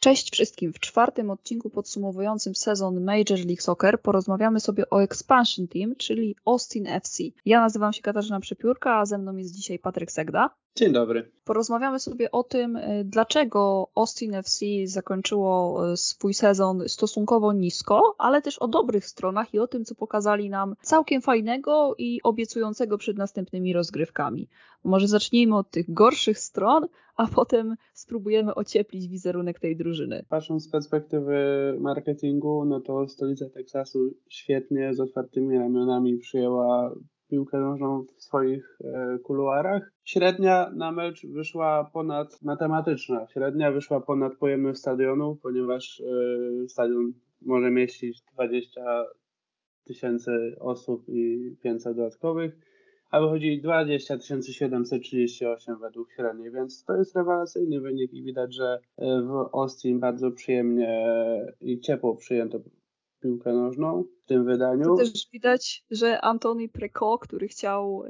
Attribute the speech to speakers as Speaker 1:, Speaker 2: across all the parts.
Speaker 1: Cześć wszystkim. W czwartym odcinku podsumowującym sezon Major League Soccer porozmawiamy sobie o Expansion Team, czyli Austin FC. Ja nazywam się Katarzyna Przepiórka, a ze mną jest dzisiaj Patryk Segda.
Speaker 2: Dzień dobry.
Speaker 1: Porozmawiamy sobie o tym, y, dlaczego Austin FC zakończyło y, swój sezon stosunkowo nisko, ale też o dobrych stronach i o tym, co pokazali nam całkiem fajnego i obiecującego przed następnymi rozgrywkami. Może zacznijmy od tych gorszych stron, a potem spróbujemy ocieplić wizerunek tej drużyny.
Speaker 2: Patrząc z perspektywy marketingu, no to stolica Teksasu świetnie z otwartymi ramionami przyjęła piłkę nożną w swoich e, kuluarach. Średnia na mecz wyszła ponad matematyczna. Średnia wyszła ponad pojemność stadionu, ponieważ e, stadion może mieścić 20 tysięcy osób i 500 dodatkowych, a wychodzi 20 738 według średniej, więc to jest rewelacyjny wynik i widać, że e, w Austin bardzo przyjemnie i ciepło przyjęto piłkę nożną w tym wydaniu. To
Speaker 1: też widać, że Antoni Preco, który chciał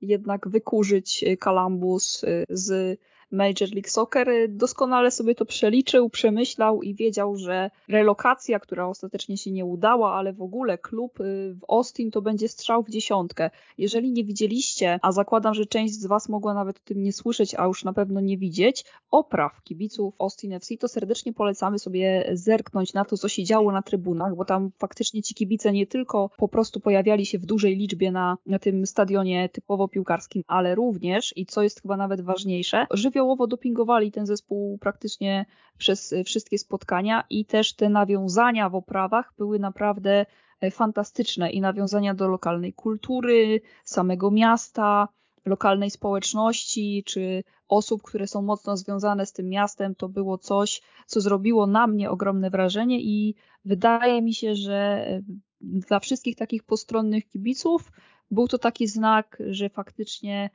Speaker 1: jednak wykurzyć Kalambus z Major League Soccer doskonale sobie to przeliczył, przemyślał i wiedział, że relokacja, która ostatecznie się nie udała, ale w ogóle klub y, w Austin to będzie strzał w dziesiątkę. Jeżeli nie widzieliście, a zakładam, że część z Was mogła nawet o tym nie słyszeć, a już na pewno nie widzieć, opraw kibiców Austin FC, to serdecznie polecamy sobie zerknąć na to, co się działo na trybunach, bo tam faktycznie ci kibice nie tylko po prostu pojawiali się w dużej liczbie na, na tym stadionie typowo piłkarskim, ale również, i co jest chyba nawet ważniejsze, żywioł żywiołowo dopingowali ten zespół praktycznie przez wszystkie spotkania i też te nawiązania w oprawach były naprawdę e, fantastyczne i nawiązania do lokalnej kultury, samego miasta, lokalnej społeczności, czy osób, które są mocno związane z tym miastem, to było coś, co zrobiło na mnie ogromne wrażenie i wydaje mi się, że e, dla wszystkich takich postronnych kibiców był to taki znak, że faktycznie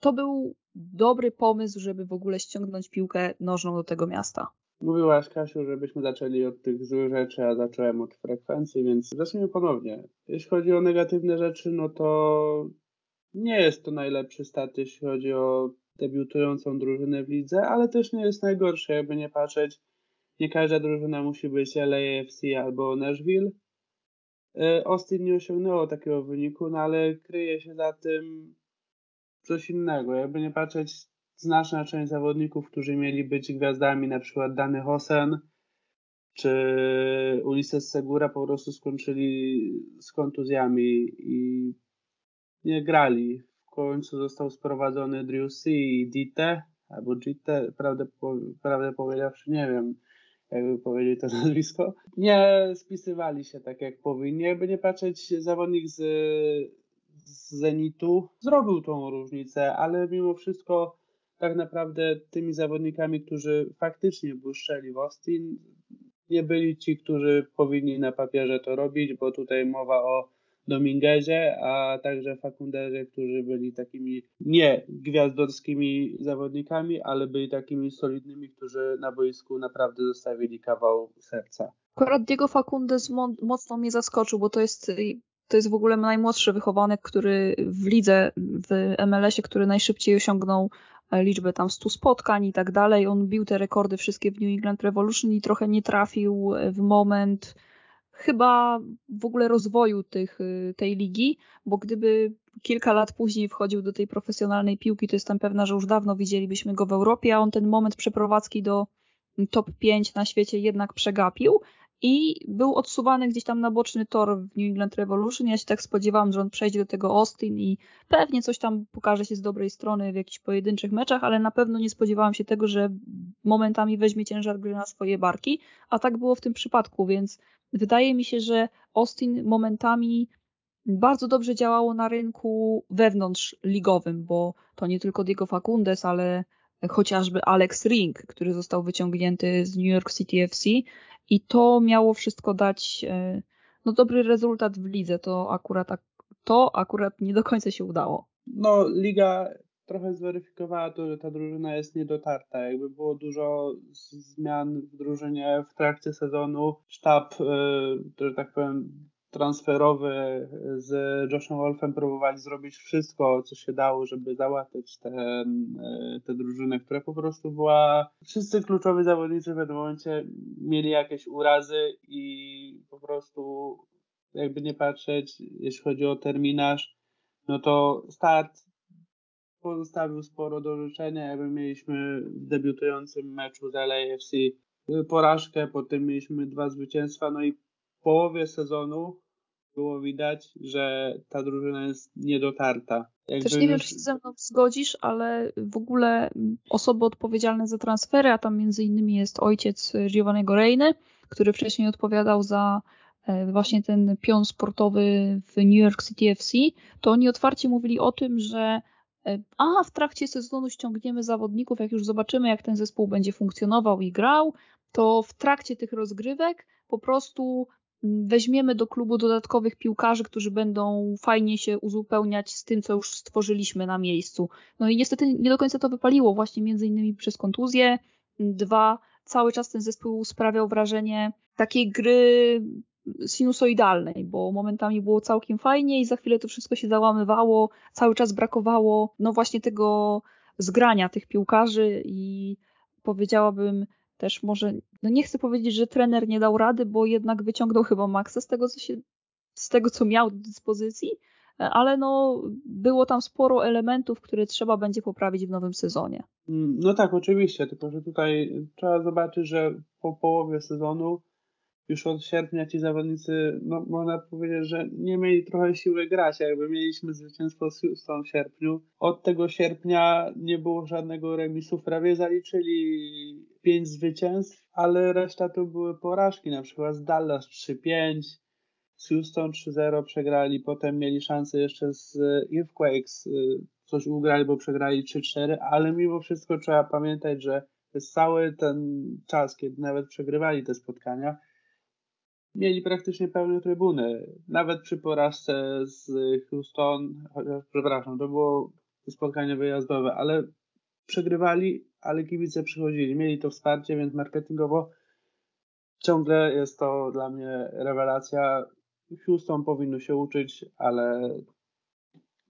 Speaker 1: to był dobry pomysł, żeby w ogóle ściągnąć piłkę nożną do tego miasta.
Speaker 2: Mówiłaś, Kasiu, żebyśmy zaczęli od tych złych rzeczy, a zacząłem od frekwencji, więc zacznijmy ponownie. Jeśli chodzi o negatywne rzeczy, no to nie jest to najlepszy stat, jeśli chodzi o debiutującą drużynę w lidze, ale też nie jest najgorsze, jakby nie patrzeć. Nie każda drużyna musi być LAFC albo Nashville. E, Austin nie osiągnęło takiego wyniku, no ale kryje się za tym coś innego. Jakby nie patrzeć, znaczna część zawodników, którzy mieli być gwiazdami, na przykład Dany Hosen czy Ulises Segura po prostu skończyli z kontuzjami i nie grali. W końcu został sprowadzony C i Dite, albo Dite, prawdę, prawdę powiedziawszy, nie wiem, jakby powiedzieć to nazwisko. Nie spisywali się tak jak powinni. Jakby nie patrzeć, zawodnik z z Zenitu zrobił tą różnicę, ale mimo wszystko tak naprawdę tymi zawodnikami, którzy faktycznie błyszczeli w Austin, nie byli ci, którzy powinni na papierze to robić, bo tutaj mowa o Dominguezie, a także Facunderze, którzy byli takimi nie gwiazdorskimi zawodnikami, ale byli takimi solidnymi, którzy na boisku naprawdę zostawili kawał serca.
Speaker 1: Akurat Diego Facundes mocno mnie zaskoczył, bo to jest to jest w ogóle najmłodszy wychowanek, który w lidze, w MLS-ie, który najszybciej osiągnął e, liczbę tam 100 spotkań i tak dalej. On bił te rekordy wszystkie w New England Revolution i trochę nie trafił w moment chyba w ogóle rozwoju tych, e, tej ligi, bo gdyby kilka lat później wchodził do tej profesjonalnej piłki, to jestem pewna, że już dawno widzielibyśmy go w Europie, a on ten moment przeprowadzki do top 5 na świecie jednak przegapił i był odsuwany gdzieś tam na boczny tor w New England Revolution. Ja się tak spodziewałam, że on przejdzie do tego Austin i pewnie coś tam pokaże się z dobrej strony w jakichś pojedynczych meczach, ale na pewno nie spodziewałam się tego, że momentami weźmie ciężar gry na swoje barki, a tak było w tym przypadku, więc wydaje mi się, że Austin momentami bardzo dobrze działało na rynku wewnątrz ligowym, bo to nie tylko Diego Facundes, ale chociażby Alex Ring, który został wyciągnięty z New York City FC i to miało wszystko dać e, no, dobry rezultat w lidze. To akurat, to akurat nie do końca się udało.
Speaker 2: No, liga trochę zweryfikowała to, że ta drużyna jest niedotarta. Jakby było dużo zmian w drużynie w trakcie sezonu. Sztab, e, że tak powiem, transferowy z Joshem Wolfem próbowali zrobić wszystko, co się dało, żeby załatwić tę te drużynę, która po prostu była. Wszyscy kluczowi zawodnicy w pewnym momencie mieli jakieś urazy i po prostu, jakby nie patrzeć, jeśli chodzi o terminarz, no to start pozostawił sporo do życzenia. Jakby mieliśmy w debiutującym meczu z LAFC porażkę, potem mieliśmy dwa zwycięstwa, no i w połowie sezonu było widać, że ta drużyna jest niedotarta.
Speaker 1: Jakby Też nie wiem, czy się ze mną zgodzisz, ale w ogóle osoby odpowiedzialne za transfery, a tam między innymi jest ojciec Giovanniego Reiny, który wcześniej odpowiadał za e, właśnie ten pion sportowy w New York City FC, to oni otwarcie mówili o tym, że e, a w trakcie sezonu ściągniemy zawodników, jak już zobaczymy, jak ten zespół będzie funkcjonował i grał, to w trakcie tych rozgrywek po prostu weźmiemy do klubu dodatkowych piłkarzy, którzy będą fajnie się uzupełniać z tym, co już stworzyliśmy na miejscu. No i niestety nie do końca to wypaliło, właśnie między innymi przez kontuzję. Dwa, cały czas ten zespół sprawiał wrażenie takiej gry sinusoidalnej, bo momentami było całkiem fajnie i za chwilę to wszystko się załamywało, cały czas brakowało no właśnie tego zgrania tych piłkarzy i powiedziałabym też może, no nie chcę powiedzieć, że trener nie dał rady, bo jednak wyciągnął chyba maksa z tego, co się, z tego, co miał do dyspozycji, ale no było tam sporo elementów, które trzeba będzie poprawić w nowym sezonie.
Speaker 2: No tak, oczywiście, tylko że tutaj trzeba zobaczyć, że po połowie sezonu już od sierpnia ci zawodnicy, no można powiedzieć, że nie mieli trochę siły grać. Jakby mieliśmy zwycięstwo z Houston w sierpniu. Od tego sierpnia nie było żadnego remisu. Prawie zaliczyli pięć zwycięstw, ale reszta to były porażki. Na przykład z Dallas 3-5, z Houston 3-0 przegrali. Potem mieli szansę jeszcze z Earthquakes y, coś ugrali, bo przegrali 3-4, ale mimo wszystko trzeba pamiętać, że przez cały ten czas, kiedy nawet przegrywali te spotkania, mieli praktycznie pełne trybuny. Nawet przy porażce z Houston, chociaż przepraszam, to było spotkanie wyjazdowe, ale przegrywali, ale kibice przychodzili, mieli to wsparcie, więc marketingowo ciągle jest to dla mnie rewelacja. Houston powinno się uczyć, ale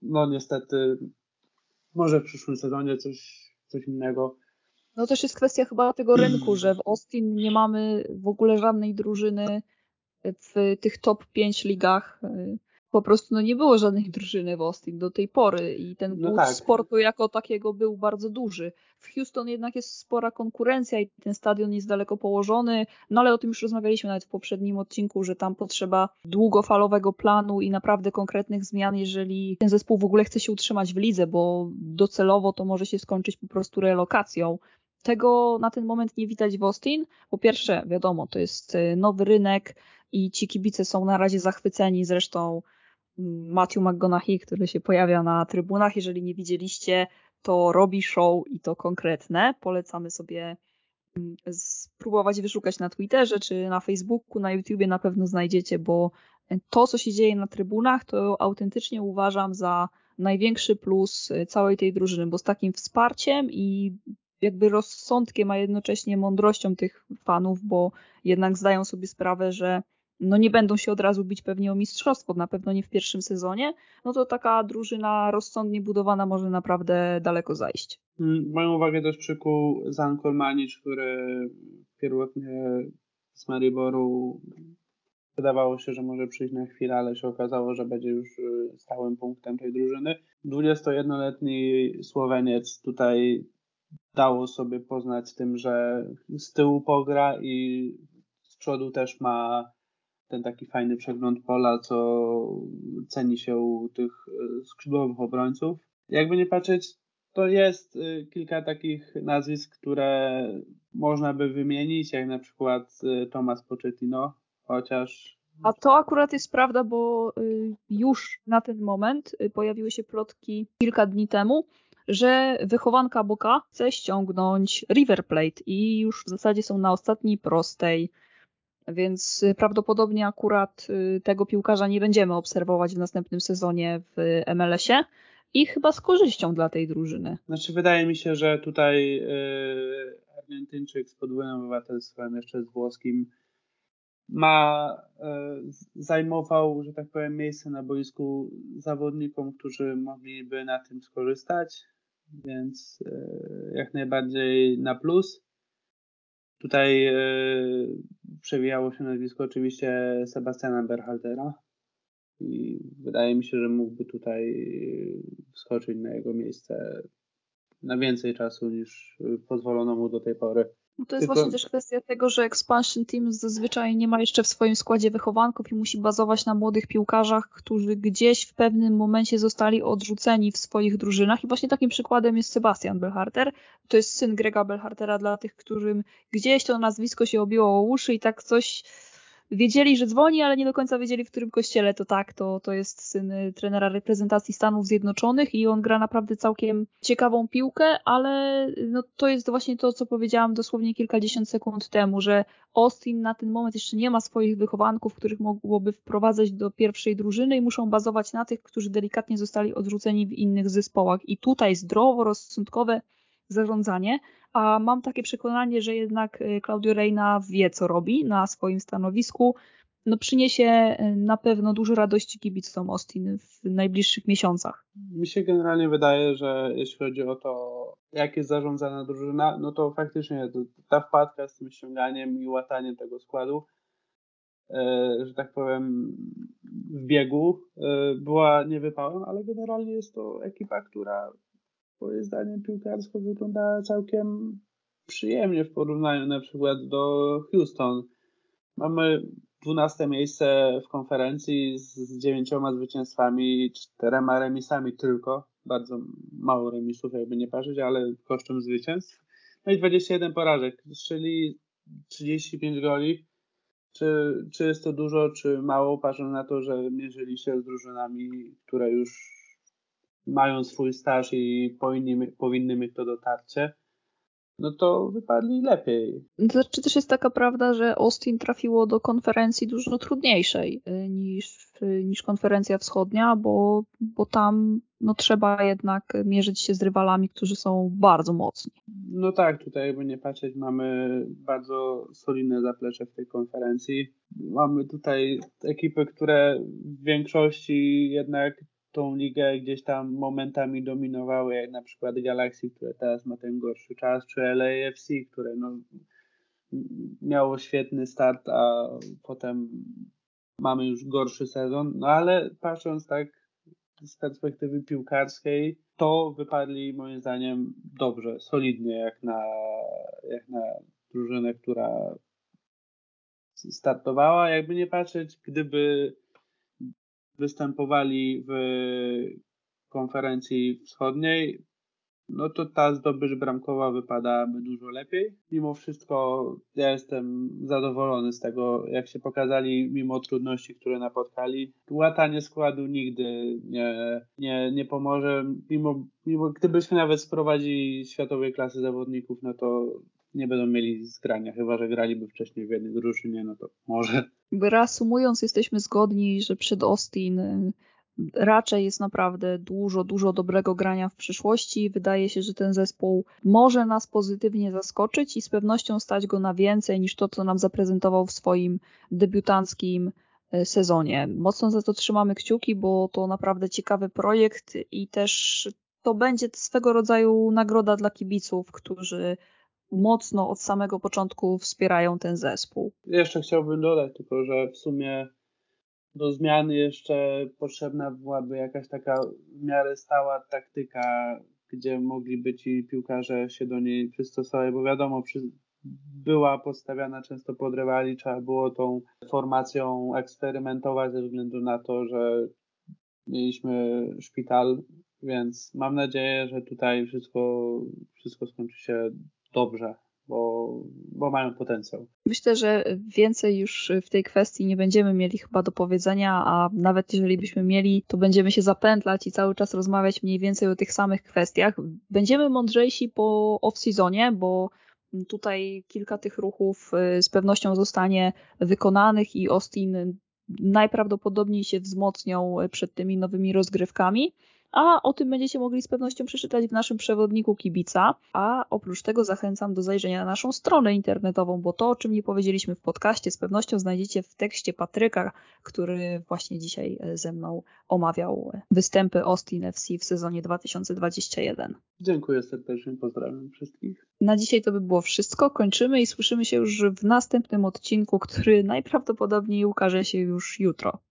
Speaker 2: no niestety może w przyszłym sezonie coś, coś innego.
Speaker 1: No też jest kwestia chyba tego rynku, że w Austin nie mamy w ogóle żadnej drużyny w tych top 5 ligach po prostu no, nie było żadnej drużyny w Austin do tej pory i ten no tak. sportu jako takiego był bardzo duży. W Houston jednak jest spora konkurencja i ten stadion jest daleko położony, no ale o tym już rozmawialiśmy nawet w poprzednim odcinku, że tam potrzeba długofalowego planu i naprawdę konkretnych zmian, jeżeli ten zespół w ogóle chce się utrzymać w lidze, bo docelowo to może się skończyć po prostu relokacją. Tego na ten moment nie widać w Austin. Po pierwsze, wiadomo, to jest y, nowy rynek, i ci kibice są na razie zachwyceni. Zresztą Matthew McGonaghy, który się pojawia na trybunach, jeżeli nie widzieliście, to robi show i to konkretne. Polecamy sobie mm, spróbować wyszukać na Twitterze czy na Facebooku, na YouTubie na pewno znajdziecie, bo to, co się dzieje na trybunach, to autentycznie uważam za największy plus całej tej drużyny, bo z takim wsparciem i jakby rozsądkiem, a jednocześnie mądrością tych fanów, bo jednak zdają sobie sprawę, że no nie będą się od razu bić pewnie o mistrzostwo, na pewno nie w pierwszym sezonie, no to taka drużyna rozsądnie budowana może naprawdę daleko zajść.
Speaker 2: Mm, moją uwagę też przykuł Zan Kolmanicz, który pierwotnie z Mariboru wydawało się, że może przyjść na chwilę, ale się okazało, że będzie już y, stałym punktem tej drużyny. 21-letni Słoweniec tutaj dało sobie poznać tym, że z tyłu pogra i z przodu też ma ten taki fajny przegląd pola, co ceni się u tych e, skrzydłowych obrońców. Jakby nie patrzeć, to jest e, kilka takich nazwisk, które można by wymienić, jak na przykład e, Tomas Pochettino, chociaż
Speaker 1: a to akurat jest prawda, bo już na ten moment pojawiły się plotki kilka dni temu, że wychowanka Boka chce ściągnąć River Plate i już w zasadzie są na ostatniej prostej więc y, prawdopodobnie akurat y, tego piłkarza nie będziemy obserwować w następnym sezonie w MLS-ie i chyba z korzyścią dla tej drużyny.
Speaker 2: Znaczy wydaje mi się, że tutaj yy, Argentyńczyk z podwójnym obywatelstwem, jeszcze z włoskim, ma, e, zajmował, że tak powiem, miejsce na boisku zawodnikom, którzy mogliby na tym skorzystać, więc jak najbardziej na plus. Tutaj e, przewijało się nazwisko oczywiście Sebastiana Berhaltera i wydaje mi się, że mógłby tutaj wskoczyć na jego miejsce na więcej czasu niż pozwolono mu do tej pory.
Speaker 1: No to jest Tylko... właśnie też kwestia tego, że Expansion Team zazwyczaj nie ma jeszcze w swoim składzie wychowanków i musi bazować na młodych piłkarzach, którzy gdzieś w pewnym momencie zostali odrzuceni w swoich drużynach. I właśnie takim przykładem jest Sebastian Belharter. To jest syn Grega Belhartera dla tych, którym gdzieś to nazwisko się obiło o uszy i tak coś wiedzieli, że dzwoni, ale nie do końca wiedzieli, w którym kościele to tak, to, to jest syn y, trenera reprezentacji Stanów Zjednoczonych i on gra naprawdę całkiem ciekawą piłkę, ale y, no, to jest właśnie to, co powiedziałam dosłownie kilkadziesiąt sekund temu, że Austin na ten moment jeszcze nie ma swoich wychowanków, których mogłoby wprowadzać do pierwszej drużyny i muszą bazować na tych, którzy delikatnie zostali odrzuceni w innych zespołach. I tutaj zdrowo, rozsądkowe zarządzanie, a mam takie przekonanie, że jednak y, Claudio Reina wie, co robi na swoim stanowisku. No przyniesie y, na pewno dużo radości kibicom Austin w najbliższych miesiącach.
Speaker 2: Mi się generalnie wydaje, że jeśli chodzi o to, jak jest zarządzana drużyna, no to faktycznie ta wpadka z tym ściąganiem i łataniem tego składu, e, że tak powiem, w biegu była niewypałem, ale generalnie jest to ekipa, która moim zdaniem piłkarsko wygląda całkiem przyjemnie w porównaniu na przykład do Houston. Mamy 12 miejsce w konferencji z dziewięcioma zwycięstwami, czterema remisami tylko. Bardzo mało remisów, jakby nie patrzeć, ale kosztem zwycięstw. No i 21 porażek, czyli 35 goli. Czy, czy jest to dużo, czy mało, patrząc na to, że mierzyli się z drużynami, które już mają swój staż i powinni, powinny mieć to dotarcie, no to wypadli lepiej.
Speaker 1: Znaczy też jest taka prawda, że Austin trafiło do konferencji dużo trudniejszej y, niż, y, niż konferencja wschodnia, bo, bo tam no, trzeba jednak mierzyć się z rywalami, którzy są bardzo mocni.
Speaker 2: No tak, tutaj jakby nie patrzeć, mamy bardzo solidne zaplecze w tej konferencji. Mamy tutaj ekipy, które w większości jednak tą ligę gdzieś tam momentami dominowały, jak na przykład Galaxy, które teraz ma ten gorszy czas, czy LAFC, które no, miało świetny start, a potem mamy już gorszy sezon. No ale patrząc tak z perspektywy piłkarskiej, to wypadli moim zdaniem dobrze, solidnie, jak na, jak na drużynę, która startowała. Jakby nie patrzeć, gdyby występowali w konferencji wschodniej, no to ta zdobycz bramkowa wypadałaby dużo lepiej. Mimo wszystko ja jestem zadowolony z tego, jak się pokazali, mimo trudności, które napotkali. Łatanie składu nigdy nie, nie, nie pomoże. Mimo, mimo, gdybyśmy nawet sprowadzili światowej klasy zawodników, no to nie będą mieli zgrania, chyba że graliby wcześniej w jednej drużynie, no to może.
Speaker 1: Reasumując, jesteśmy zgodni, że przed Austin raczej jest naprawdę dużo, dużo dobrego grania w przyszłości. Wydaje się, że ten zespół może nas pozytywnie zaskoczyć i z pewnością stać go na więcej niż to, co nam zaprezentował w swoim debiutanckim y, sezonie. Mocno za to trzymamy kciuki, bo to naprawdę ciekawy projekt i też to będzie swego rodzaju nagroda dla kibiców, którzy mocno od samego początku wspierają ten zespół.
Speaker 2: Jeszcze chciałbym dodać tylko, że w sumie do zmiany jeszcze potrzebna byłaby jakaś taka w miarę stała taktyka, gdzie mogliby ci piłkarze się do niej przystosować, bo wiadomo, przy, była postawiana często pod rywali, trzeba było tą formacją eksperymentować ze względu na to, że mieliśmy szpital, więc mam nadzieję, że tutaj wszystko, wszystko skończy się dobrze, bo, bo mają potencjał.
Speaker 1: Myślę, że więcej już w tej kwestii nie będziemy mieli chyba do powiedzenia, a nawet jeżeli byśmy mieli, to będziemy się zapętlać i cały czas rozmawiać mniej więcej o tych samych kwestiach. Będziemy mądrzejsi po off-seasonie, bo tutaj kilka tych ruchów y, z pewnością zostanie wykonanych i Austin najprawdopodobniej się wzmocnią przed tymi nowymi rozgrywkami. A o tym będziecie mogli z pewnością przeczytać w naszym przewodniku kibica, a oprócz tego zachęcam do zajrzenia na naszą stronę internetową, bo to, o czym nie powiedzieliśmy w podcaście, z pewnością znajdziecie w tekście Patryka, który właśnie dzisiaj e, ze mną omawiał występy Austin FC w sezonie 2021.
Speaker 2: Dziękuję serdecznie, pozdrawiam wszystkich.
Speaker 1: Na dzisiaj to by było wszystko. Kończymy i słyszymy się już w następnym odcinku, który najprawdopodobniej ukaże się już jutro.